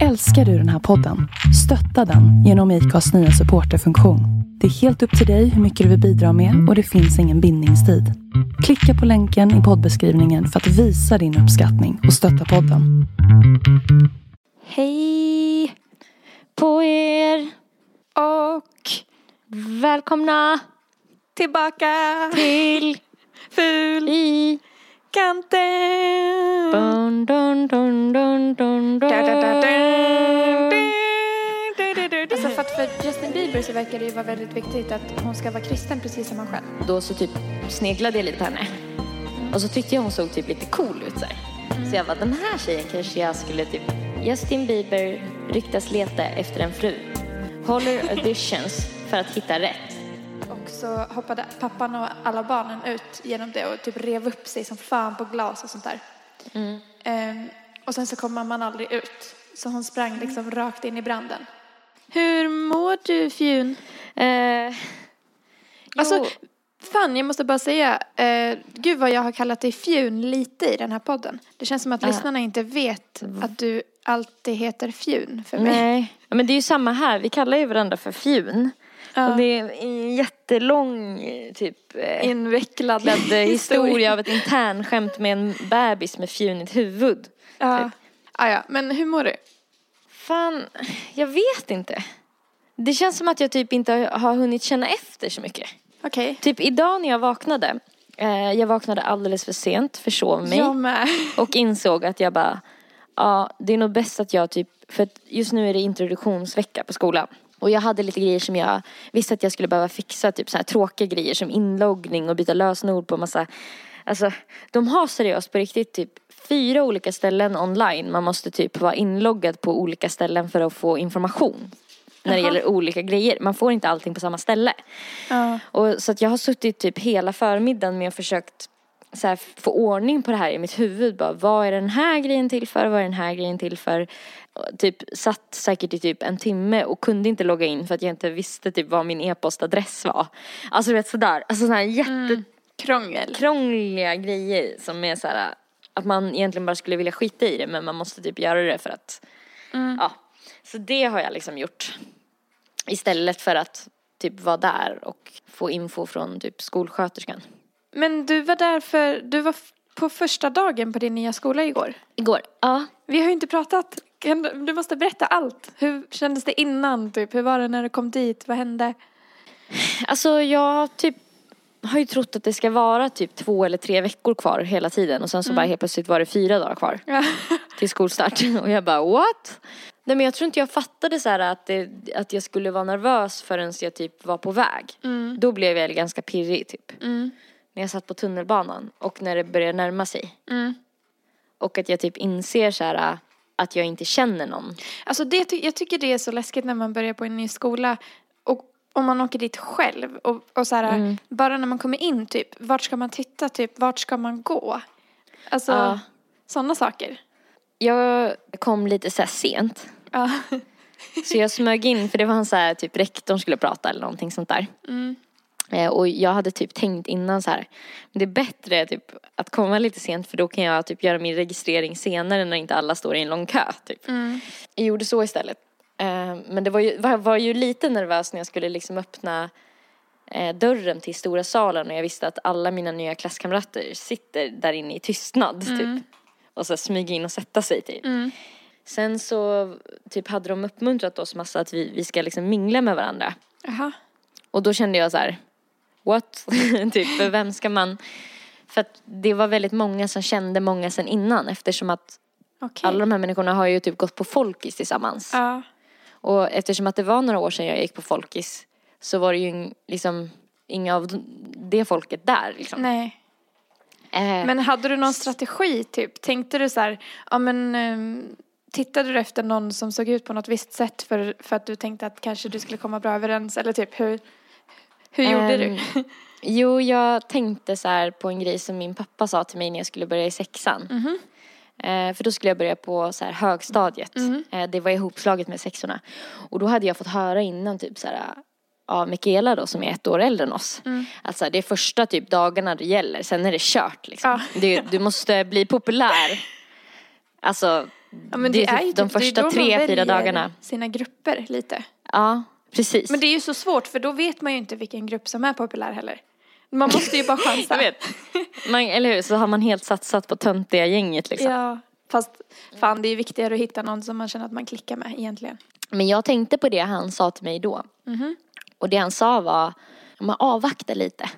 Älskar du den här podden? Stötta den genom IKAs nya supporterfunktion. Det är helt upp till dig hur mycket du vill bidra med och det finns ingen bindningstid. Klicka på länken i poddbeskrivningen för att visa din uppskattning och stötta podden. Hej på er och välkomna Tillbaka till ful i kanten. dun, dun, dun, dun, dun, dun. Da, da, da, da, da, da, da, da. Alltså för att för Justin Bieber så verkar det ju vara väldigt viktigt att hon ska vara kristen precis som han själv. Då så typ sneglade jag lite på henne. Och så tyckte jag hon såg typ lite cool ut så här. Så jag bara, den här tjejen kanske jag skulle typ... Justin Bieber ryktas leta efter en fru. Håller auditions för att hitta rätt. Och så hoppade pappan och alla barnen ut genom det och typ rev upp sig som fan på glas och sånt där. Ehm, och sen så kom mamman aldrig ut. Så hon sprang liksom rakt in i branden. Hur mår du Fjun? Eh, Alltså, fan, jag måste bara säga, eh, gud vad jag har kallat dig Fjun lite i den här podden. Det känns som att Ja. lyssnarna inte vet att du alltid heter Fjun för mig. nej. Men det är ju samma här. Vi kallar ju varandra för fjun. Ja. Och det är en jättelång typ eh, Invecklad historia av ett internskämt med en bebis med fjunigt huvud. Ja. Typ. Ah, ja, men hur mår du? Fan, jag vet inte. Det känns som att jag typ inte har hunnit känna efter så mycket. Okej. Typ idag när jag vaknade. Eh, jag vaknade alldeles för sent, försov mig. Jag med. Och insåg att jag bara, ja det är nog bäst att jag typ, för att just nu är det introduktionsvecka på skolan. Och jag hade lite grejer som jag visste att jag skulle behöva fixa, typ så här tråkiga grejer som inloggning och byta lösenord på massa, alltså de har seriöst på riktigt typ fyra olika ställen online. Man måste typ vara inloggad på olika ställen för att få information. När det Jaha. gäller olika grejer. Man får inte allting på samma ställe. Ja. Och, så att jag har suttit typ hela förmiddagen med och försökt här, få ordning på det här i mitt huvud. Bara, vad är den här grejen till för? Vad är den här grejen till för? Och typ satt säkert i typ en timme och kunde inte logga in för att jag inte visste typ vad min e-postadress var. Alltså du vet sådär. Alltså sådana här jättekrångliga Krångel. grejer som är så här att man egentligen bara skulle vilja skita i det men man måste typ göra det för att ja. Så det har jag liksom gjort. Istället för att typ vara där och få info från typ skolsköterskan. Men du var där för, du var på första dagen på din nya skola igår. Igår. Ja. Vi har ju inte pratat. Kan du- måste berätta allt. Hur kändes det innan typ? Hur var det när du kom dit? Vad hände? Alltså jag typ har ju trott att det ska vara typ två eller tre veckor kvar hela tiden och sen så bara helt plötsligt var det fyra dagar kvar till skolstart. Och jag bara what? Nej men jag tror inte jag fattade så att, det, att jag skulle vara nervös förrän jag typ var på väg. Då blev jag ganska pirrig typ. När jag satt på tunnelbanan och när det började närma sig. Och att jag typ inser så här att jag inte känner någon. Alltså det, jag tycker det är så läskigt när man börjar på en ny skola och om man åker dit själv och, och så här, bara när man kommer in typ, vart ska man titta typ, vart ska man gå? Alltså Ja. sådana saker. Jag kom lite så här sent. Ja. Så jag smög in, för det var han så här, typ rektorn skulle prata eller någonting sånt där. Eh, och jag hade typ tänkt innan så här, det är bättre typ att komma lite sent för då kan jag typ göra min registrering senare när inte alla står i en lång kö typ. Jag gjorde så istället. Eh, men det var ju, var, var ju lite nervös när jag skulle liksom öppna eh, dörren till stora salen och jag visste att alla mina nya klasskamrater sitter där inne i tystnad typ. Och så smyga in och sätta sig typ. Sen så typ hade de uppmuntrat oss massa att vi, vi ska liksom mingla med varandra. Jaha. Och då kände jag så här, what? typ, för vem ska man? För att det var väldigt många som kände många sen innan eftersom att Okej. alla de här människorna har ju typ gått på folkis tillsammans. Ja. Och eftersom att det var några år sedan jag gick på folkis så var det ju liksom inga av det folket där liksom. Nej. Eh, Men hade du någon strategi typ? Tänkte du så här, ja men ehm, tittade du efter någon som såg ut på något visst sätt för, för att du tänkte att kanske du skulle komma bra överens eller typ hur, hur gjorde Ehm, du? Jo, jag tänkte så här på en grej som min pappa sa till mig när jag skulle börja i sexan. Mhm. Eh, för då skulle jag börja på så här högstadiet. Eh, det var ihopslaget med sexorna. Och då hade jag fått höra innan typ så här av Mikaela då som är ett år äldre än oss. Mm. Att så här, det är första typ dagarna det gäller, sen är det kört liksom. Ja. Du, du måste bli populär. Alltså Ja, men Det det, är är typ de typ, är första tre, fyra dagarna. sina grupper lite. Ja, precis. Men det är ju så svårt för då vet man ju inte vilken grupp som är populär heller. Man måste ju bara chansa. Man, eller hur, så har man helt satsat på töntiga gänget liksom. Ja, fast fan det är ju viktigare att hitta någon som man känner att man klickar med egentligen. Men jag tänkte på det han sa till mig då. Och det han sa var, man avvakta lite.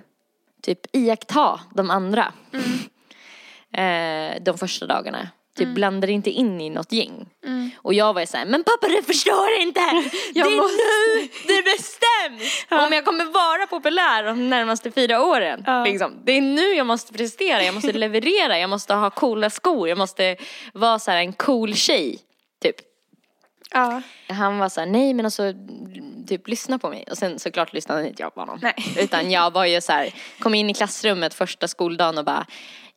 Typ iaktta de andra. eh, de första dagarna. Typ blandar inte in i något gäng. Och jag var ju såhär, men pappa du förstår inte! det är måste- nu det bestäms! Om jag kommer vara populär de närmaste fyra åren. Ja. Liksom. Det är nu jag måste prestera, jag måste leverera, jag måste ha coola skor, jag måste vara så här en cool tjej. Typ. Ja. Han var såhär, nej men alltså typ lyssna på mig. Och sen såklart lyssnade inte jag på honom. Nej. Utan jag var ju så här, kom in i klassrummet första skoldagen och bara,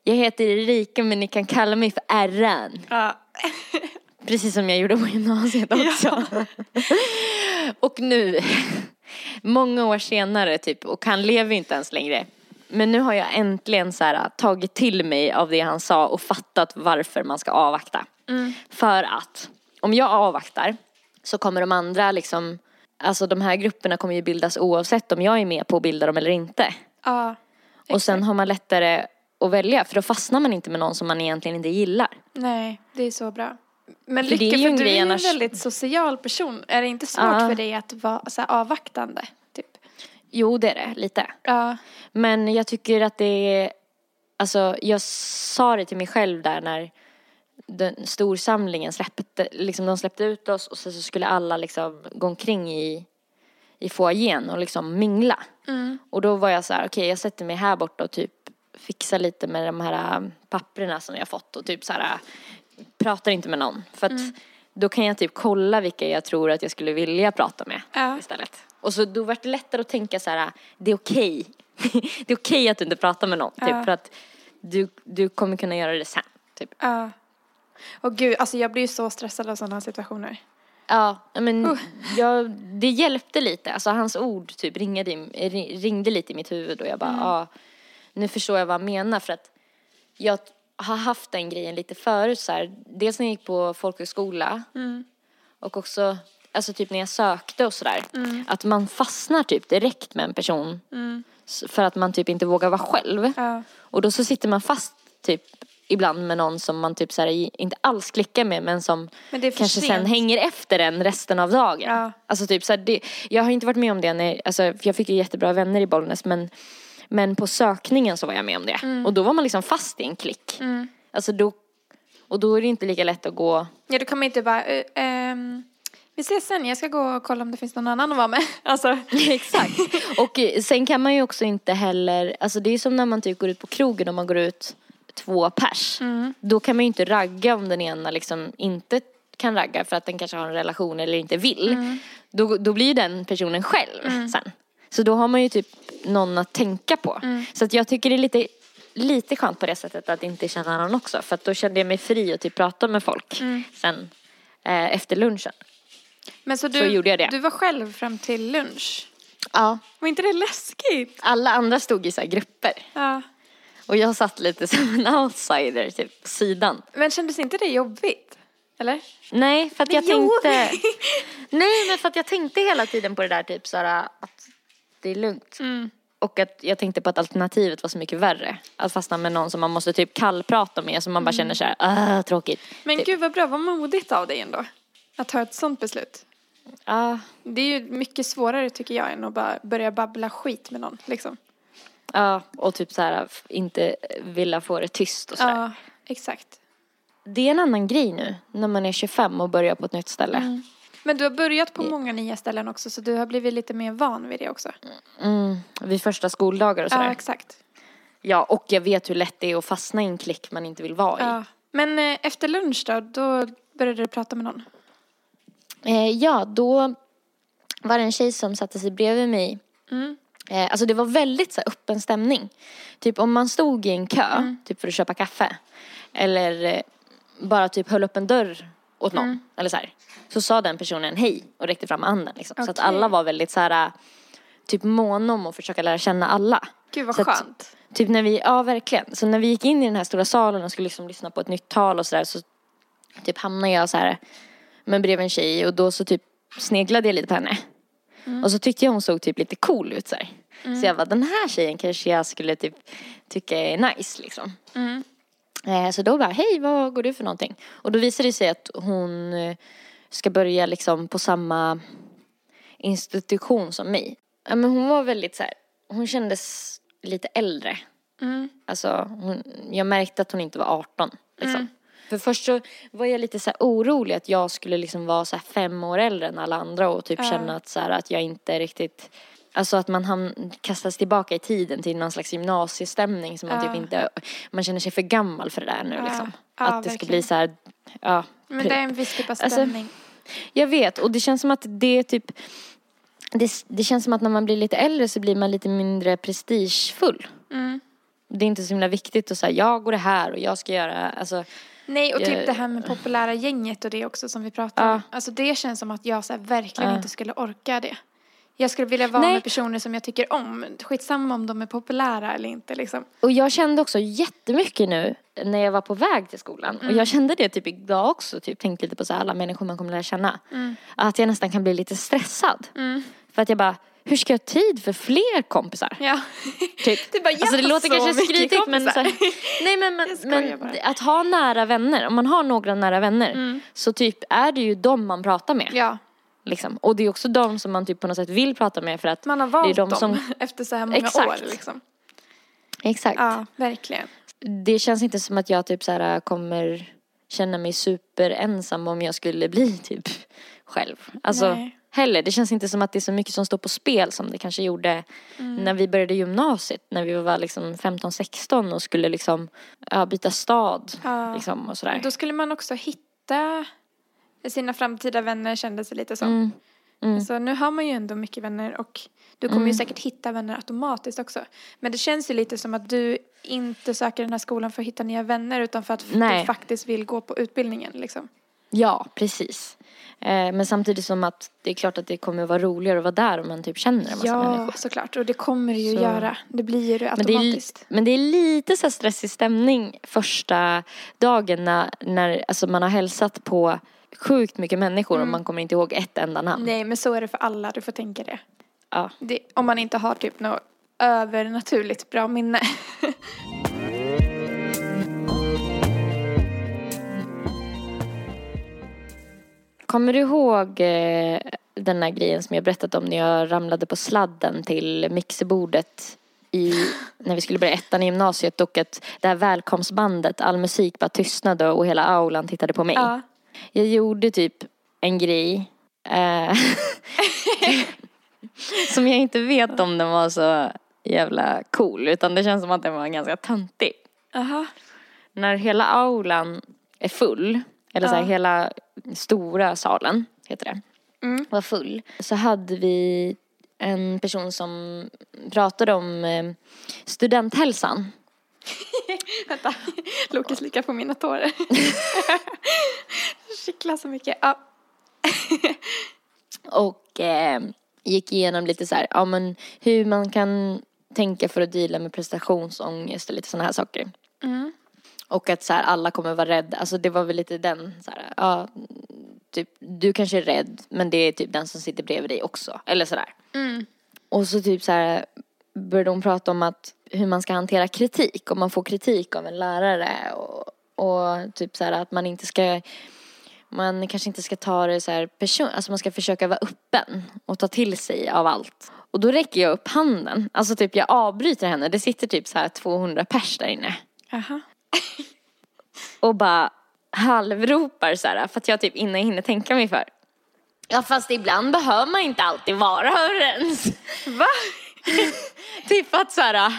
jag heter Erika men ni kan kalla mig för Erran. ja. Precis som jag gjorde på gymnasiet också. och nu, många år senare typ, och han lever inte ens längre. Men nu har jag äntligen så här, tagit till mig av det han sa och fattat varför man ska avvakta. För att om jag avvaktar så kommer de andra liksom, alltså de här grupperna kommer ju bildas oavsett om jag är med på att bilda dem eller inte. ja. Och sen har man lättare att välja för då fastnar man inte med någon som man egentligen inte gillar. Nej, det är så bra. Men För Lycka, för du är en annars- väldigt social person. Är det inte svårt Ja. för dig att vara så avvaktande? Typ? Jo det är det, lite. Ja. Men jag tycker att det är, alltså jag sa det till mig själv där när den storsamlingen släppte, liksom de släppte ut oss och så så skulle alla liksom gå omkring i, i foajén och liksom mingla. Och då var jag så här, okej jag sätter mig här borta och typ fixar lite med de här äh, papperna som jag fått och typ så här äh, pratar inte med någon. För att då kan jag typ kolla vilka jag tror att jag skulle vilja prata med Ja. istället. Och så då vart det lättare att tänka så här, det är okej. det är okej att du inte pratar med någon. Typ, Ja. för att du, du kommer kunna göra det sen. Typ. Ja. Och gud, alltså jag blir ju så stressad av sådana situationer. Ja, men jag, det hjälpte lite. Alltså hans ord typ ringade, ringde lite i mitt huvud och jag bara, ja, nu förstår jag vad han menar för att jag har haft den grejen lite förut så här. Dels när jag gick på folkhögskola och också, alltså typ när jag sökte och sådär. Att man fastnar typ direkt med en person s- för att man typ inte vågar vara själv. Ja. Och då så sitter man fast typ ibland med någon som man typ så här, inte alls klickar med men som Men kanske sen sent. hänger efter en resten av dagen. Ja. Alltså typ så här, det, jag har inte varit med om det när, alltså, för jag fick ju jättebra vänner i Bollnäs men, men på sökningen så var jag med om det. Mm. Och då var man liksom fast i en klick. Alltså då, och då är det inte lika lätt att gå Ja, då kan man inte bara, eh, ehm, vi ses sen, jag ska gå och kolla om det finns någon annan att vara med. Alltså, Exakt. Och eh, sen kan man ju också inte heller, alltså det är som när man typ går ut på krogen och man går ut två pers. Då kan man ju inte ragga om den ena liksom inte kan ragga för att den kanske har en relation eller inte vill. Då, då blir den personen själv sen. Så då har man ju typ någon att tänka på. Så att jag tycker det är lite, lite skönt på det sättet att inte känna någon också. För att då kände jag mig fri att typ prata med folk sen eh, efter lunchen. men så du, Så gjorde jag det. du var själv fram till lunch. Ja. Var inte det läskigt? Alla andra stod i så här grupper. Ja. Och jag satt lite som en outsider typ på sidan. Men kändes inte det jobbigt? Eller? Nej, för att jag Jo. tänkte... Nej, men för att jag tänkte hela tiden på det där typ såhär att det är lugnt. Mm. Och att jag tänkte på att alternativet var så mycket värre. Att fastna med någon som man måste typ kallprata med som man bara känner såhär, ah tråkigt. Men typ. gud vad bra, vad modigt av dig ändå. Att ta ett sånt beslut. Ja, Det är ju mycket svårare tycker jag än att bara börja babbla skit med någon liksom. ja, och typ såhär f- inte vilja få det tyst och sådär. Ja, exakt. Det är en annan grej nu när man är 25 och börjar på ett nytt ställe. Men du har börjat på många nya ställen också så du har blivit lite mer van vid det också. Mm, vid första skoldagar och sådär. Ja, Ja, exakt. och jag vet hur lätt det är att fastna i en klick man inte vill vara i. Ja. Men eh, efter lunch då, då började du prata med någon? Eh, ja, då var det en tjej som satte sig bredvid mig. Mm. Eh, alltså det var väldigt så här, öppen stämning. Typ om man stod i en kö, Mm. typ för att köpa kaffe. Eller eh, bara typ höll upp en dörr åt någon. Mm. Eller så här. Så sa den personen hej och räckte fram handen. Liksom. Så att alla var väldigt så här, typ måna om att försöka lära känna alla. Gud vad Så att- skönt. Typ när vi, ja verkligen. Så när vi gick in i den här stora salen och skulle liksom lyssna på ett nytt tal och sådär så typ hamnade jag så här men bredvid en tjej och då så typ sneglade jag lite på henne. Och så tyckte jag hon såg typ lite cool ut så här. Så jag bara, den här tjejen kanske jag skulle typ tycka är nice liksom. Eh, Så då bara, hej vad går du för någonting? Och då visade det sig att hon eh, ska börja liksom på samma institution som mig. Men hon var väldigt så här, hon kändes lite äldre. Alltså, hon, jag märkte att hon inte var 18 liksom. För först så var jag lite så orolig att jag skulle liksom vara så fem år äldre än alla andra och typ känna att, så här, att jag inte riktigt Alltså att man ham- kastas tillbaka i tiden till någon slags gymnasiestämning som man typ inte, man känner sig för gammal för det där nu liksom. Ja, att det ska verkligen. bli så här, ja. Men det är en viss typ av Alltså, stämning. Jag vet och det känns som att det är typ det, det känns som att när man blir lite äldre så blir man lite mindre prestigefull. Mm. Det är inte så himla viktigt att säga jag går det här och jag ska göra, alltså Nej, och typ det här med populära gänget och det också som vi pratade Ja. om. Alltså det känns som att jag så här verkligen Ja. inte skulle orka det. Jag skulle vilja vara Nej. med personer som jag tycker om. Skitsamma om de är populära eller inte liksom. Och jag kände också jättemycket nu när jag var på väg till skolan. Och jag kände det typ idag också, typ tänkte lite på så här, alla människor man kommer lära känna. Att jag nästan kan bli lite stressad. För att jag bara, hur ska jag ha tid för fler kompisar? Ja. Typ. Det bara, alltså det låter kanske skrytigt men, så här, nej men, men, men att ha nära vänner, om man har några nära vänner så typ är det ju dem man pratar med. ja, Liksom. Och det är också de som man typ på något sätt vill prata med för att man har det är valt de dem som, efter så här många Exakt. år liksom. exakt. Ja, verkligen. Det känns inte som att jag typ så här kommer känna mig superensam om jag skulle bli typ själv. Alltså Nej. heller. Det känns inte som att det är så mycket som står på spel som det kanske gjorde när vi började gymnasiet. När vi var liksom 15-16 och skulle liksom ja, byta stad. Ja. Liksom, och sådär. Då skulle man också hitta sina framtida vänner kändes det lite som. Mm. Mm. Så nu har man ju ändå mycket vänner och du kommer ju säkert hitta vänner automatiskt också. Men det känns ju lite som att du inte söker den här skolan för att hitta nya vänner utan för att Nej. du faktiskt vill gå på utbildningen liksom. Ja, precis. Eh, men samtidigt som att det är klart att det kommer att vara roligare att vara där om man typ känner en massa Ja, människor. såklart. Och det kommer det ju Så- göra. Det blir ju det Men det, är, automatiskt. men det är lite så stressig stämning första dagen när, när alltså man har hälsat på sjukt mycket människor och man kommer inte ihåg ett enda namn. Nej, men så är det för alla. Du får tänka det. Ja. det om man inte har typ något övernaturligt bra minne. Kommer du ihåg eh, den här grejen som jag berättat om när jag ramlade på sladden till mixerbordet i, när vi skulle börja ettan i gymnasiet och att det här välkomstbandet, all musik bara tystnade och hela aulan tittade på mig. ja. Jag gjorde typ en grej eh, som jag inte vet om den var så jävla cool utan det känns som att den var ganska töntig. Aha. När hela aulan är full, eller så här, Ja. hela stora salen heter det, Mm. var full så hade vi en person som pratade om eh, studenthälsan. Vänta, Lukas slickar på mina tårar. Kittlar så mycket. Ja. Och eh, gick igenom lite så här, ja men hur man kan tänka för att deala med prestationsångest och lite sådana här saker. Mm. Och att så här, alla kommer vara rädda, alltså det var väl lite den så här, ja, typ du kanske är rädd men det är typ den som sitter bredvid dig också, eller sådär. Mm. Och så typ så här började hon prata om att hur man ska hantera kritik, om man får kritik av en lärare och, och typ så här att man inte ska man kanske inte ska ta det så här person, alltså man ska försöka vara öppen och ta till sig av allt. Och då räcker jag upp handen, alltså typ jag avbryter henne, det sitter typ så här 200 pers där inne. Aha. Och bara halvropar så här för att jag typ innan jag hinner tänka mig för. Ja fast ibland behöver man inte alltid vara överens. Va? typ att så här.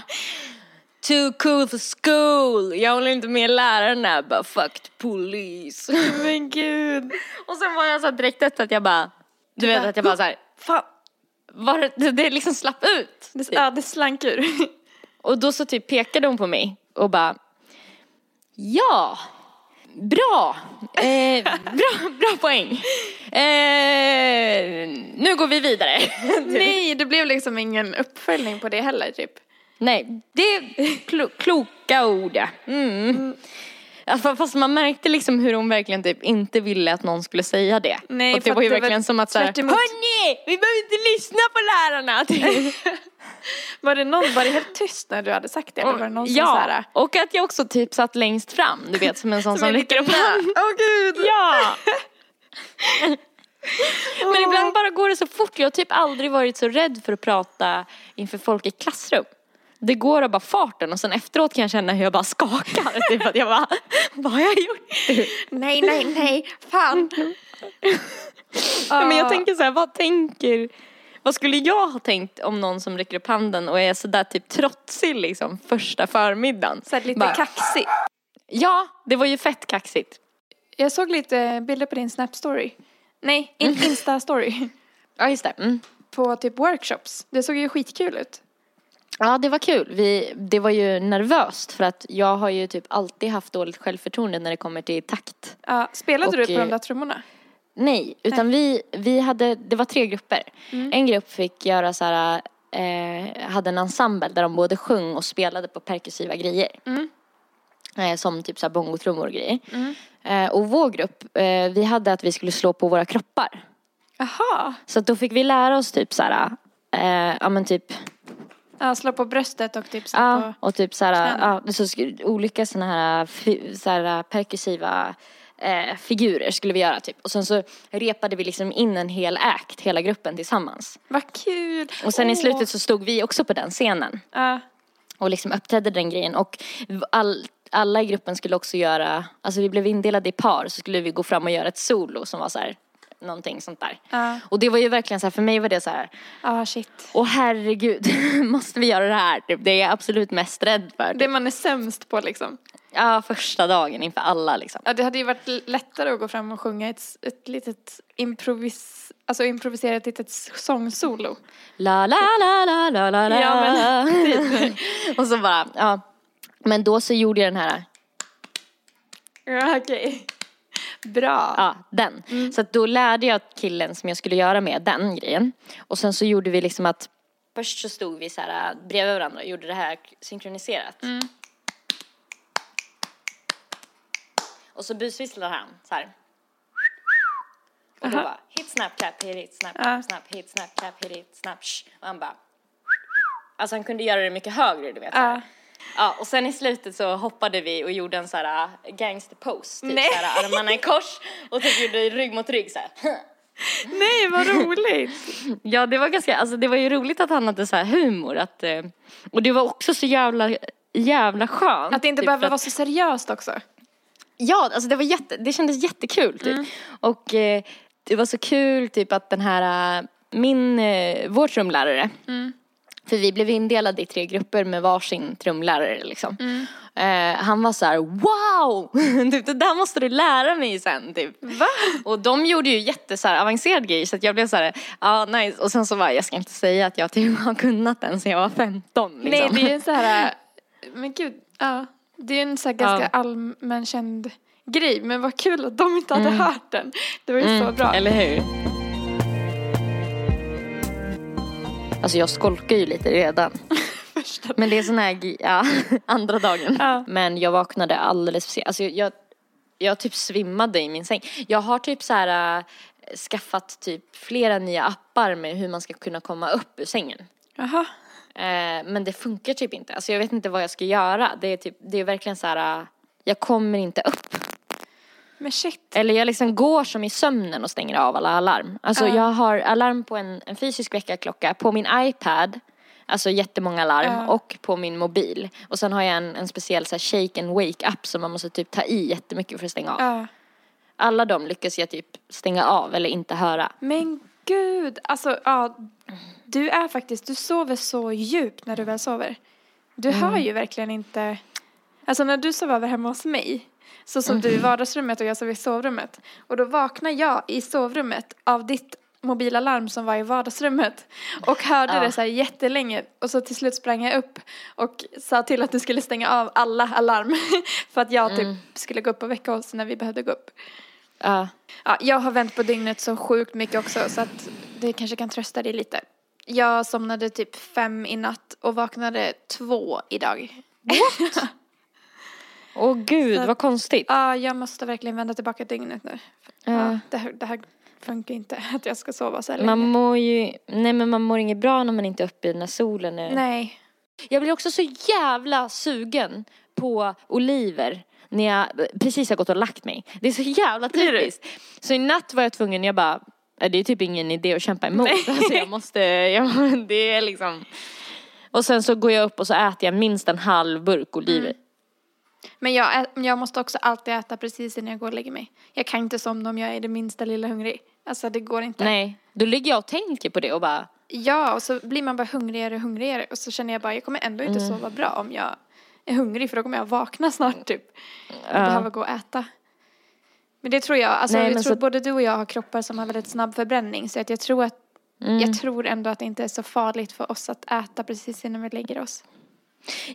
Too cool for school. Jag håller inte med lärarna. Bara fuck the police. Men gud. Och sen var jag så direkt efter att jag bara. Du vet att jag bara så här. Fan. Var det, det liksom slapp ut. Det, typ. ja, det slank ur. Och då så typ pekade hon på mig och bara Ja, bra, eh, bra, bra poäng. Eh, nu går vi vidare. Nej, det blev liksom ingen uppföljning på det heller typ. Nej, det är klo- kloka ord ja. Mm. Alltså, fast man märkte liksom hur hon verkligen typ inte ville att någon skulle säga det. Nej, och det var ju det var verkligen som att såhär, hörni! Vi behöver inte lyssna på lärarna! Var det någon, var det helt tyst när du hade sagt det? Eller var det någon som ja, så här, och att jag också typ satt längst fram, du vet som en sån som, rycker upp handen. Åh gud! Ja! Men ibland bara går det så fort. Jag har typ aldrig varit så rädd för att prata inför folk i klassrum. Det går av bara farten och sen efteråt kan jag känna hur jag bara skakar. Typ att jag bara, vad har jag gjort? Nej, nej, nej, fan. Men jag Ah. tänker så här, vad tänker, vad skulle jag ha tänkt om någon som räcker upp handen och är sådär typ trotsig liksom första förmiddagen? Så här lite Bara, kaxig. Ja, det var ju fett kaxigt. Jag såg lite bilder på din Snap-story. Nej, in- Insta-story. Ja, just det. Mm. På typ workshops. Det såg ju skitkul ut. Ja, det var kul. Vi, det var ju nervöst för att jag har ju typ alltid haft dåligt självförtroende när det kommer till takt. Ja, spelade Och, du på de eh, där trummorna? Nej, utan vi, vi hade, det var tre grupper. En grupp fick göra så här, eh, hade en ensemble där de både sjöng och spelade på perkussiva grejer. Eh, som typ så här bongotrummor och grejer. Eh, och vår grupp, eh, vi hade att vi skulle slå på våra kroppar. Jaha. Så då fick vi lära oss typ så här, eh, ja men typ Ja, slå på bröstet och typ slå Ja, på... och typ såhär, knäna. ja, så olika såna här, så här perkussiva eh, figurer skulle vi göra typ. Och sen så repade vi liksom in en hel act, hela gruppen tillsammans. Vad kul! Och sen i Åh. slutet så stod vi också på den scenen Ja. och liksom uppträdde den grejen. Och all, alla i gruppen skulle också göra, alltså vi blev indelade i par så skulle vi gå fram och göra ett solo som var så här, någonting sånt där. Ja. Och det var ju verkligen så här, för mig var det så här, Ja, shit. åh herregud, måste vi göra det här? Typ, Det är jag absolut mest rädd för. Det man är sämst på liksom. Ja, första dagen inför alla liksom. Ja, det hade ju varit lättare att gå fram och sjunga ett, ett litet improvis... Alltså improvisera ett litet sångsolo. La la la la la la la. Ja, men Och så bara, ja. Men då så gjorde jag den här, Ja, okej. Bra. ja, den. Så att då lärde jag killen som jag skulle göra med den grejen. Och sen så gjorde vi liksom att, först så stod vi så här bredvid varandra och gjorde det här synkroniserat. Och så busvisslade han så här. Och då Aha. bara, hit snap clap, hit it, snap, Ja. snap, hit snap clap, hit it, snap, sh. Och han bara, alltså han kunde göra det mycket högre du vet. så här. Ja. Och sen i slutet så hoppade vi och gjorde en så här äh, gangster pose, typ Nej. så här armarna i kors och typ gjorde rygg mot rygg så här. Nej, vad roligt. Ja, det var ganska, alltså det var ju roligt att han hade så här humor att, eh, och det var också så jävla, jävla skönt. Att det inte typ, behöver för att- vara så seriöst också. Ja, alltså det var jätte, det kändes jättekul typ. Och eh, det var så kul typ att den här, äh, min, eh, vår trumlärare, för vi blev indelade i tre grupper med varsin trumlärare liksom. Eh, han var så här: wow! typ, det där måste du lära mig sen typ. Va? Och de gjorde ju jätte så här, avancerad grejer så att jag blev så här, ja nice. Och sen så var jag ska inte säga att jag typ har kunnat den sen jag var 15 liksom. Nej, det är ju så här... Men gud, ja. Det är en så här ganska Ja. allmänkänd grej. Men vad kul att de inte hade hört den. Det var ju så bra. Mm, Eller hur? Alltså jag skolkar ju lite redan. Men det är sån här, ja, andra dagen. Ja. Men jag vaknade alldeles för sent. Alltså jag, jag typ svimmade i min säng. Jag har typ så här äh, skaffat typ flera nya appar med hur man ska kunna komma upp ur sängen. Jaha. Eh, men det funkar typ inte. Alltså jag vet inte vad jag ska göra. Det är typ, det är verkligen så här, äh, jag kommer inte upp. Men shit. Eller jag liksom går som i sömnen och stänger av alla alarm. Alltså Ja. jag har alarm på en, en fysisk väckarklocka, på min iPad, alltså jättemånga alarm, Ja. och på min mobil. Och sen har jag en, en speciell så här, shake and wake app som man måste typ ta i jättemycket för att stänga av. Ja. Alla de lyckas jag typ stänga av eller inte höra. Men gud, alltså ja. Du är faktiskt, du sover så djupt när du väl sover. Du Mm. hör ju verkligen inte. Alltså när du sov över hemma hos mig. Så sov du i Mm. vardagsrummet och jag sov i sovrummet. Och då vaknade jag i sovrummet av ditt mobilalarm som var i vardagsrummet. Och hörde Ja. det så här jättelänge. Och så till slut sprang jag upp och sa till att du skulle stänga av alla alarm. För att jag typ Mm. skulle gå upp och väcka oss när vi behövde gå upp. Ja. Ja, jag har vänt på dygnet så sjukt mycket också så att det kanske kan trösta dig lite. Jag somnade typ fem i natt och vaknade två idag. Åh gud, Så att- vad konstigt. Ja, jag måste verkligen vända tillbaka dygnet nu. Ja. Ja, det, här, det här funkar inte, att jag ska sova så här Man länge. mår ju, nej men man mår inget bra när man inte är uppe när solen är. Nej. Jag blir också så jävla sugen på oliver när jag precis har gått och lagt mig. Det är så jävla typiskt. Så i natt var jag tvungen, jag bara, "Nej, det är typ ingen idé att kämpa emot. Alltså jag måste, jag, det är liksom. Och sen så går jag upp och så äter jag minst en halv burk oliver. Mm. Men jag, jag måste också alltid äta precis innan jag går och lägger mig. Jag kan inte somna om jag är det minsta lilla hungrig. Alltså det går inte. Nej, då ligger jag och tänker på det och bara, Ja, och så blir man bara hungrigare och hungrigare. Och så känner jag bara, jag kommer ändå inte Mm. sova bra om jag är hungrig. För då kommer jag vakna snart typ. Och Ja. behöva gå och äta. Men det tror jag, alltså Nej, jag tror så- både du och jag har kroppar som har väldigt snabb förbränning. Så att jag tror att, mm. jag tror ändå att det inte är så farligt för oss att äta precis innan vi lägger oss.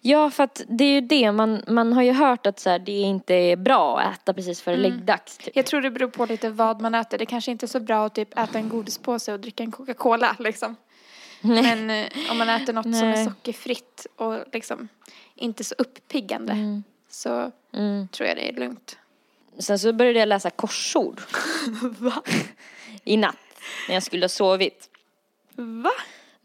Ja, för att det är ju det, man, man har ju hört att så här, det inte är bra att äta precis före Mm. läggdags. Typ. Jag tror det beror på lite vad man äter. Det kanske inte är så bra att typ äta en godispåse och dricka en Coca-Cola liksom. Men eh, om man äter något som är Nej. sockerfritt och liksom inte så uppiggande så Mm. tror jag det är lugnt. Sen så började jag läsa korsord. Va? I natt, när jag skulle ha sovit. Va?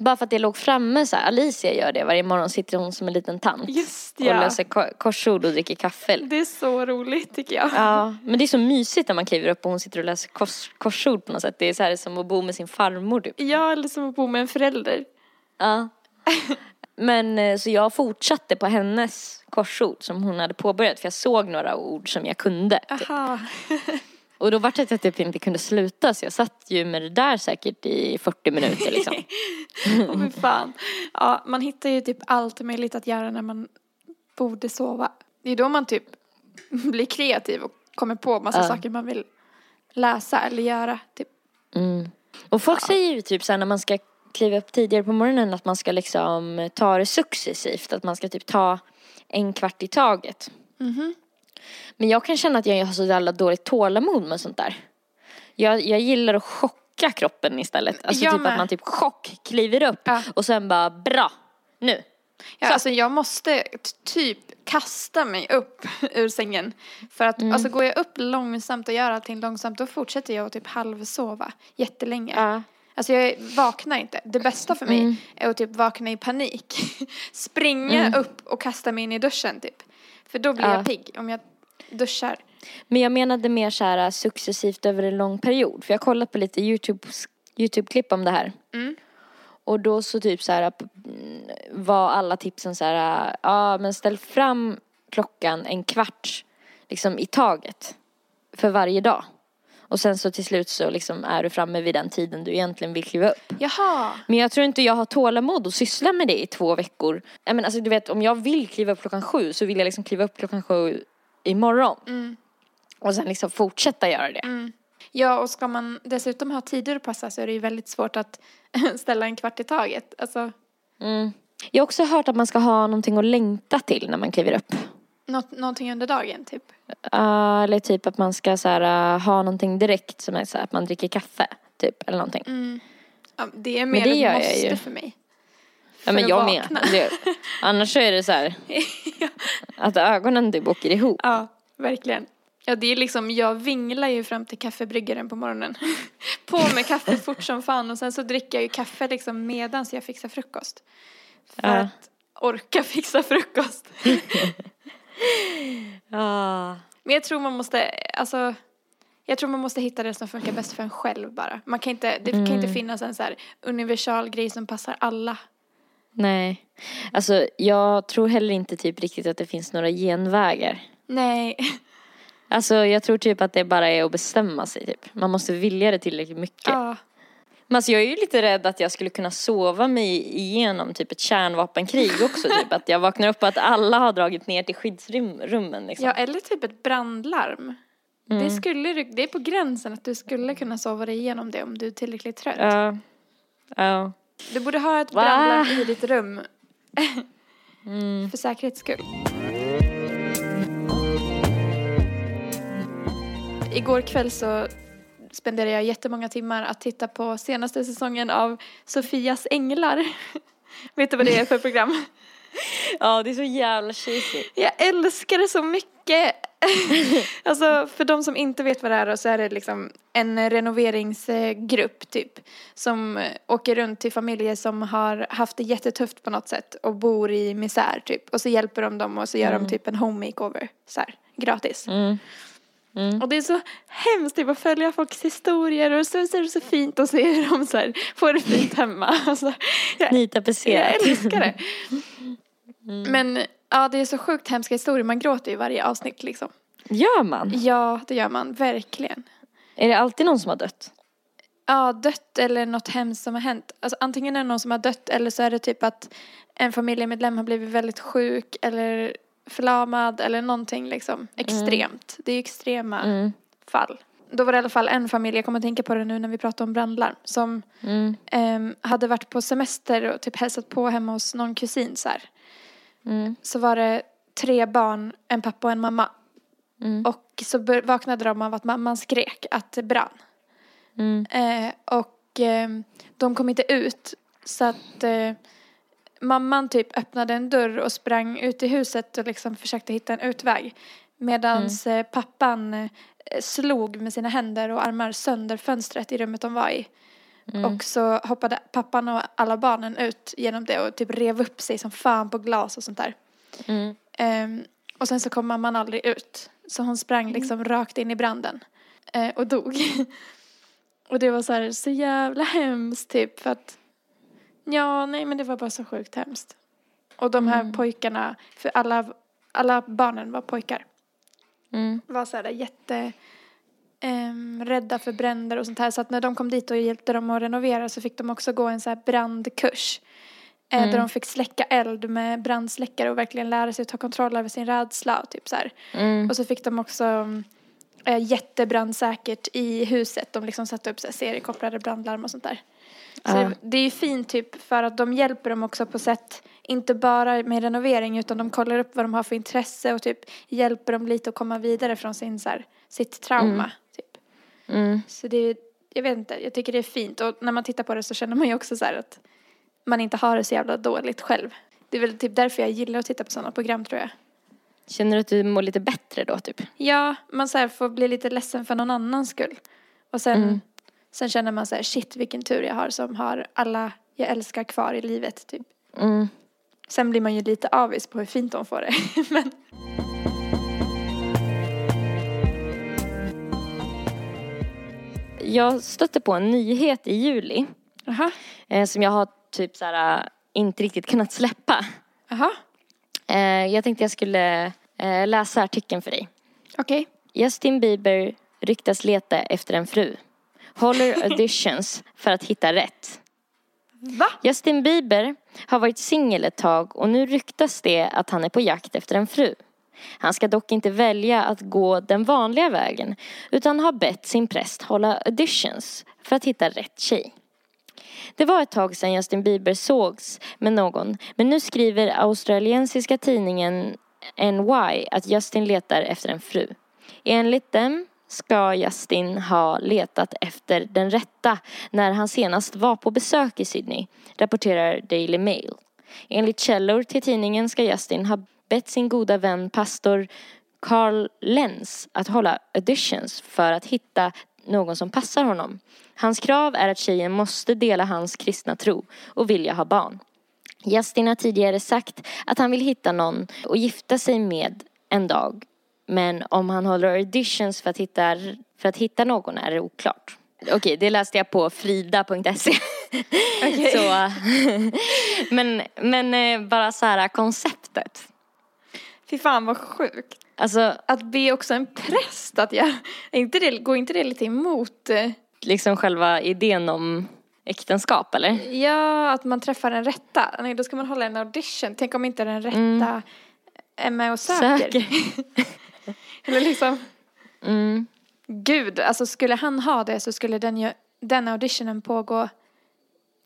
Bara för att jag låg framme så här. Alicia gör det varje morgon, sitter hon som en liten tant. Just Och ja. läser ko- korsord och dricker kaffe. Det är så roligt tycker jag. Ja, men det är så mysigt när man kliver upp och hon sitter och läser kors, korsord på något sätt. Det är så här som att bo med sin farmor typ. Ja, eller som att bo med en förälder. Ja. Men eh, så jag fortsatte på hennes korsord som hon hade påbörjat för jag såg några ord som jag kunde. Typ. Och då var det att jag typ inte kunde sluta så jag satt ju med det där säkert i 40 minuter liksom. Åh fy fan. Ja, man hittar ju typ allt möjligt att göra när man borde sova. Det är då man typ blir kreativ och kommer på massa Ja. saker man vill läsa eller göra. Typ. Mm. Och folk säger ju typ såhär när man ska kliva upp tidigare på morgonen att man ska liksom ta det successivt. Att man ska typ ta en kvart i taget. Mhm. Men jag kan känna att jag har så jävla dåligt tålamod med sånt där. Jag, jag gillar att chocka kroppen istället. Alltså Jag typ med. att man typ chock kliver upp Ja. och sen bara bra, nu. Ja, Så. alltså jag måste typ kasta mig upp ur sängen. För att Mm. alltså går jag upp långsamt och gör allting långsamt då fortsätter jag att typ halvsova jättelänge. Ja. Alltså jag vaknar inte. Det bästa för mig Mm. är att typ vakna i panik. Springa upp och kasta mig in i duschen typ. För då blir Ja. jag pigg om jag duschar. Men jag menade mer så här successivt över en lång period. För jag har kollat på lite YouTube, YouTube-klipp om det här. Mm. Och då så typ så här mm, var alla tipsen så här, ja men ställ fram klockan en kvart liksom i taget. För varje dag. Och sen så till slut så liksom är du framme vid den tiden du egentligen vill kliva upp. Jaha. Men jag tror inte jag har tålamod att syssla med det i två veckor. Jag men alltså du vet om jag vill kliva upp klockan sju så vill jag liksom kliva upp klockan sju imorgon. Mm. Och sen liksom fortsätta göra det. Mm. Ja, och ska man dessutom ha tider att passa så är det ju väldigt svårt att ställa en kvart i taget. Alltså, Mm. Jag har också hört att man ska ha någonting att längta till när man kliver upp. Något, någonting under dagen typ. Uh, eller typ att man ska så här, uh, ha någonting direkt som är så här, att man dricker kaffe. Typ, eller någonting. Mm. Ja, det är mer det ett måste för mig. ja men jag vakna. med. Det, annars så är det så här att ögonen typ åker ihop. Ja, verkligen. Ja, det är liksom, jag vinglar ju fram till kaffebryggaren på morgonen. på med kaffe fort som fan och sen så dricker jag ju kaffe liksom medans jag fixar frukost. För Ja. att orka fixa frukost. Ah. Men jag tror man måste, alltså, jag tror man måste hitta det som funkar bäst för en själv bara. Man kan inte, det kan Mm. inte finnas en så här universal grej som passar alla. Nej. Alltså jag tror heller inte typ riktigt att det finns några genvägar. Nej. Alltså jag tror typ att det bara är att bestämma sig typ. Man måste vilja det tillräckligt mycket. Ja. Men alltså jag är ju lite rädd att jag skulle kunna sova mig igenom typ ett kärnvapenkrig också typ. Att jag vaknar upp och att alla har dragit ner till skyddsrummen liksom. ja, eller typ ett brandlarm. Det, skulle, det är på gränsen att du skulle kunna sova dig igenom det om du är tillräckligt trött. Ja. Ja. Du borde ha ett brandlarm i ditt rum. Mm. För säkerhets skull. Igår kväll så spenderade jag jättemånga timmar att titta på senaste säsongen av Sofias änglar. Vet du vad det är för program? Ja, det är så jävla cheesy. Jag älskar det så mycket. alltså för de som inte vet vad det är så är det liksom en renoveringsgrupp typ. Som åker runt till familjer som har haft det jättetufft på något sätt och bor i misär typ. Och så hjälper de dem och så gör Mm. de typ en home makeover så här, gratis. Mm. Mm. Och det är så hemskt typ, att följa folks historier och så, så är det så fint att se hur de så här, får det fint hemma. Alltså, jag, jag älskar det. Mm. Men ja, det är så sjukt hemska historier. Man gråter i varje avsnitt liksom. Gör man? Ja, det gör man. Verkligen. Är det alltid någon som har dött? Ja, dött eller något hemskt som har hänt. Alltså antingen är det någon som har dött eller så är det typ att en familjemedlem har blivit väldigt sjuk eller förlamad eller någonting liksom extremt. Det är ju extrema Mm. fall. Då var det i alla fall en familj, jag kommer att tänka på det nu när vi pratar om brandlarm, som Mm. ehm, hade varit på semester och typ hälsat på hemma hos någon kusin så här. Mm. Så var det tre barn, en pappa och en mamma. Mm. Och så vaknade de av att mamman skrek att det brann. Mm. Eh, och eh, de kom inte ut. Så att eh, mamman typ öppnade en dörr och sprang ut i huset och liksom försökte hitta en utväg. Medan eh, pappan eh, slog med sina händer och armar sönder fönstret i rummet de var i. Och så hoppade pappan och alla barnen ut genom det och typ rev upp sig som fan på glas och sånt där. Mm. Ehm, och sen så kom mamman aldrig ut. Så hon sprang liksom rakt in i branden. eh, och dog. och det var så här, så jävla hemskt typ för att Ja, nej men det var bara så sjukt hemskt. Och de här pojkarna, för alla, alla barnen var pojkar. Mm. Var så här jätte ehm, rädda för bränder och sånt här. Så att när de kom dit och hjälpte dem att renovera så fick de också gå en så här brandkurs. Eh, Där de fick släcka eld med brandsläckare och verkligen lära sig att ta kontroll över sin rädsla och typ så. Mm. Och så fick de också eh, jättebrandsäkert i huset. De liksom satte upp så här seriekopplade brandlarm och sånt där. Så Ja. det, är ju fint typ för att de hjälper dem också på sätt, inte bara med renovering utan de kollar upp vad de har för intresse och typ hjälper dem lite att komma vidare från sin, så här, sitt trauma. Typ. Mm. Så det är, jag vet inte, jag tycker det är fint och när man tittar på det så känner man ju också så här att man inte har det så jävla dåligt själv. Det är väl typ därför jag gillar att titta på sådana program tror jag. Känner du att du mår lite bättre då typ? Ja, man så här får bli lite ledsen för någon annans skull. Och sen, Mm. sen känner man så här, shit vilken tur jag har som har alla jag älskar kvar i livet typ. Mm. Sen blir man ju lite avis på hur fint de får det. Men Jag stötte på en nyhet i juli Aha. eh, som jag har typ så här, äh, inte riktigt kunnat släppa. Aha. Eh, jag tänkte jag skulle eh, läsa artikeln för dig. Okej. Justin Bieber ryktas leta efter en fru. Håller auditions för att hitta rätt. Va? Justin Bieber har varit singel ett tag och nu ryktas det att han är på jakt efter en fru. Han ska dock inte välja att gå den vanliga vägen utan har bett sin präst hålla auditions för att hitta rätt tjej. Det var ett tag sedan Justin Bieber sågs med någon men nu skriver australiensiska tidningen NY att Justin letar efter en fru. Enligt dem ska Justin ha letat efter den rätta när han senast var på besök i Sydney, rapporterar Daily Mail. Enligt källor till tidningen ska Justin ha bett sin goda vän pastor Carl Lenz att hålla auditions för att hitta någon som passar honom. Hans krav är att tjejen måste dela hans kristna tro och vilja ha barn. Justin har tidigare sagt att han vill hitta någon och gifta sig med en dag. Men om han håller auditions för att hitta, för att hitta någon är det oklart. Okej, det läste jag på frida.se. Så, men, men eh, bara så här konceptet. Fy fan vad sjukt. Alltså Att be också en präst att jag, inte det, går inte det lite emot? eh, liksom själva idén om äktenskap eller? Ja, att man träffar den rätta. Nej, då ska man hålla en audition. Tänk om inte den rätta Mm. är med och söker. Söker. Eller liksom, Mm. gud, alltså skulle han ha det så skulle den, ju, den auditionen pågå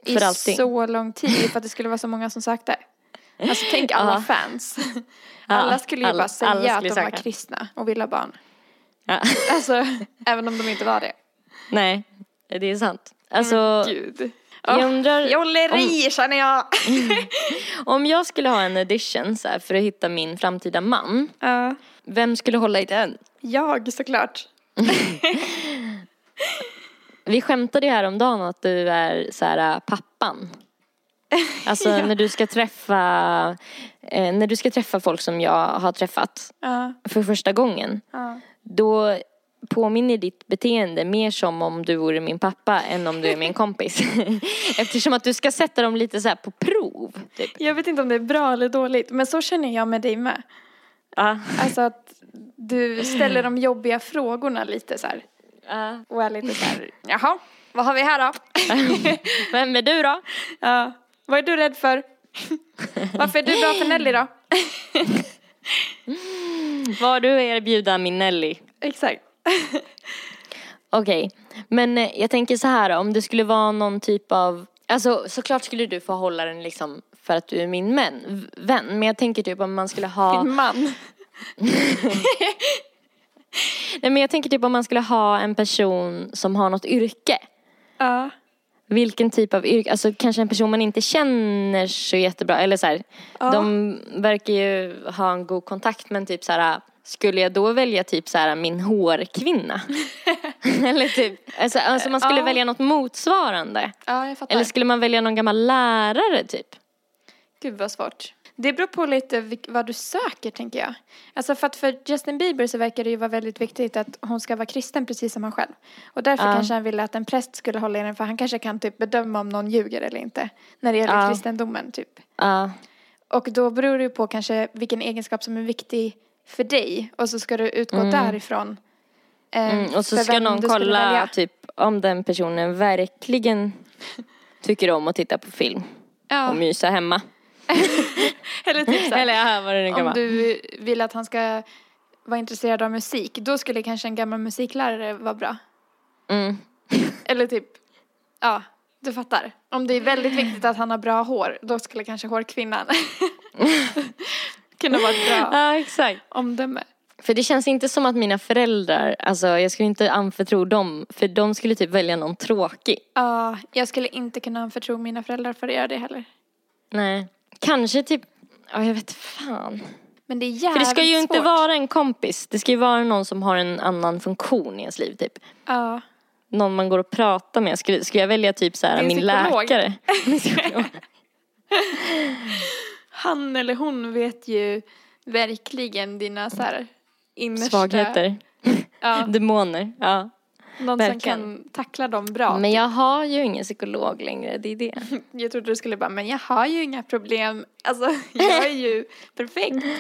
i så lång tid för att det skulle vara så många som sökte. Alltså tänk alla fans. Alla skulle ju alla- bara säga att de var söka. kristna och vill ha barn. Ja. Alltså, även om de inte var det. Nej. Det är sant. Alltså, Gud. jag undrar Jag håller om, i känner jag. om jag skulle ha en audition så här, för att hitta min framtida man. Ja. Vem skulle hålla i den? Jag såklart. Vi skämtade ju häromdagen att du är så här, pappan. Alltså när du ska träffa eh, När du ska träffa folk som jag har träffat Ja. för första gången. Ja. Då påminner ditt beteende mer som om du vore min pappa än om du är min kompis. Eftersom att du ska sätta dem lite så på prov. Typ. Jag vet inte om det är bra eller dåligt, men så känner jag med dig med. Ja. Alltså att du ställer de jobbiga frågorna lite så här. Ja. Och är lite så här, jaha, vad har vi här då? Vem är du då? Ja, vad är du rädd för? Varför är du bra för Nelly då? Vad du erbjuda min Nelly? Exakt. Okej, men eh, jag tänker så här om det skulle vara någon typ av Alltså såklart skulle du få hålla den liksom för att du är min män, vän. Men jag tänker typ om man skulle ha Din man. Nej men jag tänker typ om man skulle ha en person som har något yrke. Ja. Vilken typ av yrke, alltså kanske en person man inte känner så jättebra. Eller så här, Ja. de verkar ju ha en god kontakt men typ så här. Skulle jag då välja typ så här min hårkvinna? Eller typ, alltså, alltså man skulle Ja. välja något motsvarande. ja, jag fattar. Eller skulle man välja någon gammal lärare typ? Gud vad svårt. Det beror på lite vad du söker tänker jag. Alltså för att för Justin Bieber så verkar det ju vara väldigt viktigt att hon ska vara kristen precis som han själv. Och därför Ja. kanske han ville att en präst skulle hålla i den för han kanske kan typ bedöma om någon ljuger eller inte. När det gäller Ja. kristendomen typ. Ja, Och då beror det ju på kanske vilken egenskap som är viktig för dig. Och så ska du utgå därifrån. eh, mm, och så ska någon kolla typ om den personen verkligen tycker om att titta på film Ja, och mysa hemma. eller typ så här, Eller ja, vad det nu kan om vara. du vill att han ska vara intresserad av musik. Då skulle kanske en gammal musiklärare vara bra. Mm. Eller typ, ja, du fattar. Om det är väldigt viktigt att han har bra hår, då skulle kanske hårkvinnan kunna vara ett bra Ja, exakt. omdöme. För det känns inte som att mina föräldrar, alltså jag skulle inte anförtro dem, för de skulle typ välja någon tråkig. Ja, jag skulle inte kunna anförtro mina föräldrar för att göra det heller. Nej. Kanske typ, ja jag vet fan. Men det är För jävligt det ska ju inte svårt. vara en kompis, det ska ju vara någon som har en annan funktion i ens liv typ. Ja. Någon man går och pratar med. Skulle, skulle jag välja typ så här min psykolog. läkare? Min psykolog. Han eller hon vet ju verkligen dina så här innersta... Svagheter. Ja, Demoner. Ja. Någon verkligen. som kan tackla dem bra. Men jag har ju ingen psykolog längre, det är det. Jag trodde du skulle bara, men jag har ju inga problem. Alltså, jag är ju perfekt.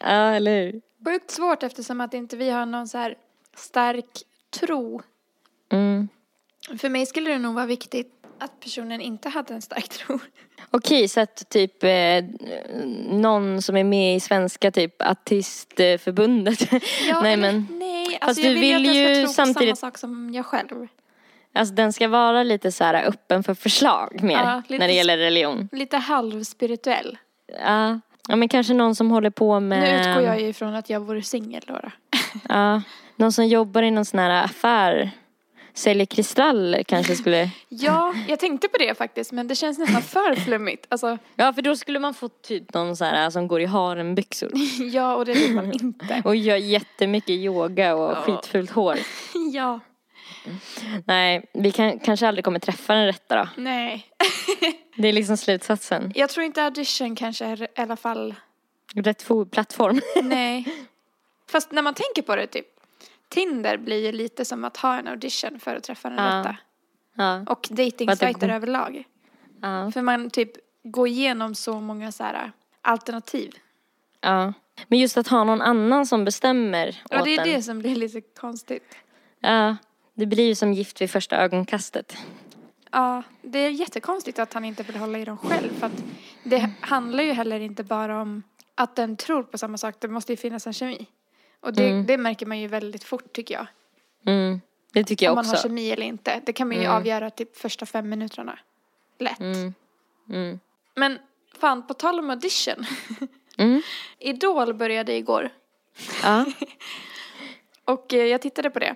Ja, eller hur? Sjukt svårt eftersom att inte vi har någon så här stark tro. Mm. För mig skulle det nog vara viktigt att personen inte hade en stark tro. Okej, så att typ eh, någon som är med i svenska typ artistförbundet. Nej eller- men, Nej, Fast alltså jag du vill, vill att jag ska ju tro på samtidigt- samma sak som jag själv. alltså den ska vara lite så här öppen för förslag mer Ja, lite när det gäller religion. Lite halvspirituell. Ja. ja, men kanske någon som håller på med... Nu utgår jag ju ifrån att jag vore singel då. då. Ja, någon som jobbar i någon sån här affär. Säljer kristaller kanske skulle... Ja, jag tänkte på det faktiskt, men det känns nästan för flummigt. Alltså, Ja, för då skulle man få typ någon så här som går i harenbyxor. ja, och det vill man inte. Och gör jättemycket yoga och Ja. skitfult hår. Ja, Nej, vi kan, kanske aldrig kommer träffa den rätta då. nej. Det är liksom slutsatsen. Jag tror inte audition kanske är i alla fall, Rätt fo- plattform. nej. Fast när man tänker på det typ, Tinder blir ju lite som att ha en audition för att träffa den Ja. rätta. ja, Och det dejtingsajter går- överlag. ja, För man typ går igenom så många så här alternativ. ja. Men just att ha någon annan som bestämmer Ja, åt det är en. det som blir lite konstigt. Ja, det blir ju som gift vid första ögonkastet. Ja, det är jättekonstigt att han inte vill hålla i dem själv. För att det handlar ju heller inte bara om att den tror på samma sak. Det måste ju finnas en kemi. Och det, Mm. det märker man ju väldigt fort tycker jag. Mm, det tycker jag om man har också. kemi eller inte. Det kan man ju Mm. avgöra typ första fem minuterna. Lätt. Mm, mm, Men fan, på tal om audition. mm. Idol började igår. Ja, Och eh, jag tittade på det.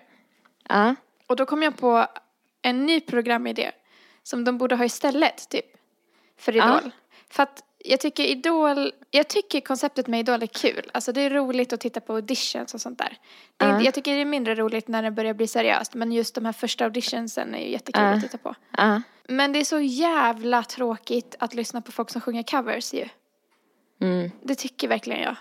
ja, Och då kom jag på en ny programidé som de borde ha istället, typ, för Idol. Ja. För att jag tycker Idol, jag tycker konceptet med Idol är kul. Alltså det är roligt att titta på auditions och sånt där. Inte- Jag tycker det är mindre roligt när det börjar bli seriöst, men just de här första auditionsen är ju jättekul Ja. att titta på. Ja. Men det är så jävla tråkigt att lyssna på folk som sjunger covers ju. Mm. Det tycker verkligen jag.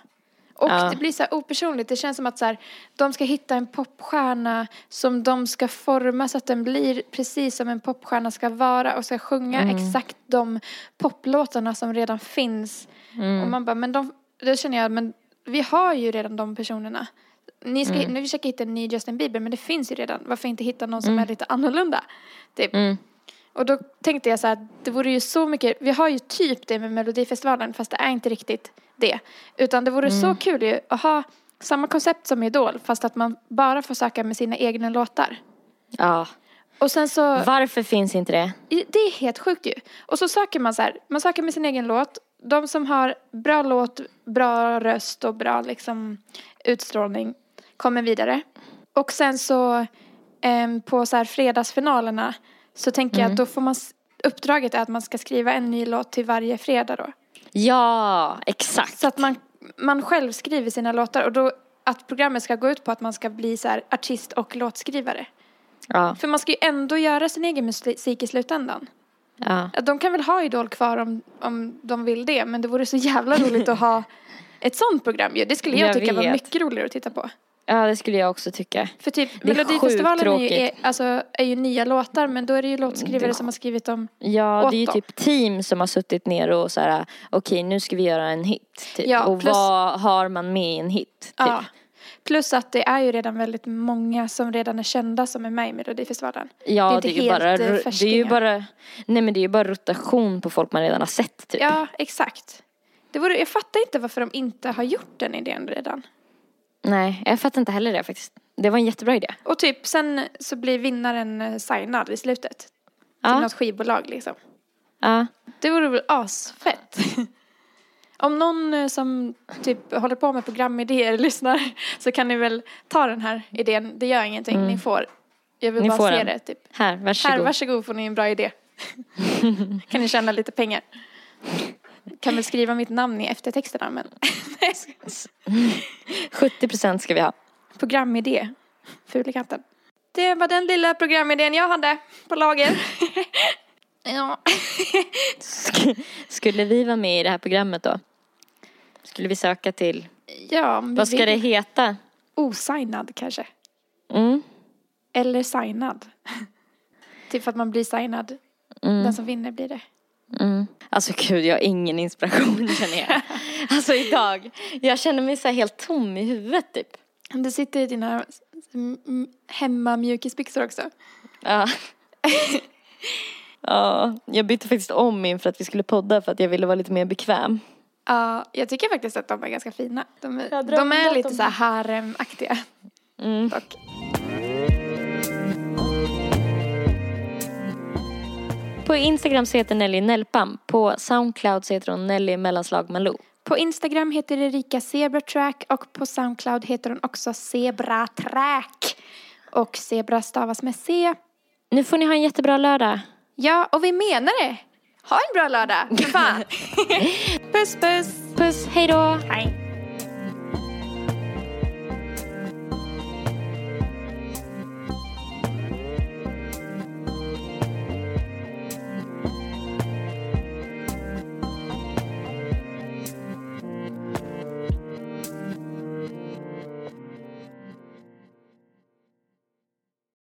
Och Ja. det blir så här opersonligt. Det känns som att så här, de ska hitta en popstjärna som de ska forma så att den blir precis som en popstjärna ska vara och ska sjunga Mm. exakt de poplåtarna som redan finns. Mm. Och man bara, men de, då känner jag, men vi har ju redan de personerna. Ni ska, nu försöker hitta en ny Justin Bieber, men det finns ju redan. Varför inte hitta någon som är lite annorlunda? Typ. Mm. Och då tänkte jag så här, det vore ju så mycket, vi har ju typ det med Melodifestivalen fast det är inte riktigt det. Utan det vore så kul ju att ha samma koncept som Idol fast att man bara får söka med sina egna låtar. ja. Och sen så, Varför finns inte det? det är helt sjukt ju. Och så söker man så här, man söker med sin egen låt. De som har bra låt, bra röst och bra liksom utstrålning kommer vidare. Och sen så em, på så här fredagsfinalerna så tänker jag att då får man, uppdraget är att man ska skriva en ny låt till varje fredag då. Ja, exakt. Så att man, man själv skriver sina låtar och då att programmet ska gå ut på att man ska bli så här artist och låtskrivare. Ja, För man ska ju ändå göra sin egen musik i slutändan. ja. De kan väl ha Idol kvar om, om de vill det, men det vore så jävla roligt att ha ett sånt program ju. Det skulle jag, Jag tycka var vet. mycket roligare att titta på. Ja, det skulle jag också tycka. För typ Det Melodifestivalen är ju, är, alltså, är ju nya låtar, men då är det ju låtskrivare Det- som har skrivit dem. Ja, åt det är ju dem. typ team som har suttit ner och så här, okej nu ska vi göra en hit. Typ. Ja, och plus- vad har man med i en hit? Typ. Ja. Plus att det är ju redan väldigt många som redan är kända som är med i Melodifestivalen. Ja, Det är det är, ju bara, eh, det är ju bara, nej men det är ju bara rotation på folk man redan har sett typ. Ja, exakt. Det vore, jag fattar inte varför de inte har gjort den idén redan. Nej, jag fattar inte heller det faktiskt. Det var en jättebra idé. Och typ sen så blir vinnaren eh, signad i slutet. Till Ja. något skivbolag liksom. Ja. Det vore väl asfett. Om någon eh, som typ håller på med programidéer lyssnar så kan ni väl ta den här idén. Det gör ingenting, ni får. Jag vill Mm. Ni bara se den. det typ. Här, varsågod. Här, varsågod får ni en bra idé. kan ni tjäna lite pengar. Kan väl skriva mitt namn i eftertexterna men. Nej, jag skojar. 70% ska vi ha. Programidé. Fulikanten. Det var den lilla programidén jag hade på lager. ja. Sk- Skulle vi vara med i det här programmet då? Skulle vi söka till, ja, vi vad ska det vill. heta? Osignad kanske. Mm. Eller signad. typ för att man blir signad. Den som vinner blir det. Mm. Alltså gud, jag har ingen inspiration känner jag. Alltså idag, jag känner mig så här helt tom i huvudet typ. Du sitter i dina mm, mm, hemmamjukisbyxor också. Ja. ja, jag bytte faktiskt om inför att vi skulle podda för att jag ville vara lite mer bekväm. Ja, jag tycker faktiskt att de är ganska fina. De de är lite de- så här haremaktiga. Mm. Dock. På Instagram så heter Nelly Nelpam. På Soundcloud så heter hon Nelly mellanslag Malou. På Instagram heter Erika Zebra Track och på Soundcloud heter hon också Zebra Track. Och Zebra stavas med C. Nu får ni ha en jättebra lördag. Ja, och vi menar det. Ha en bra lördag, för fan. puss, puss. Puss, hej då! Hej.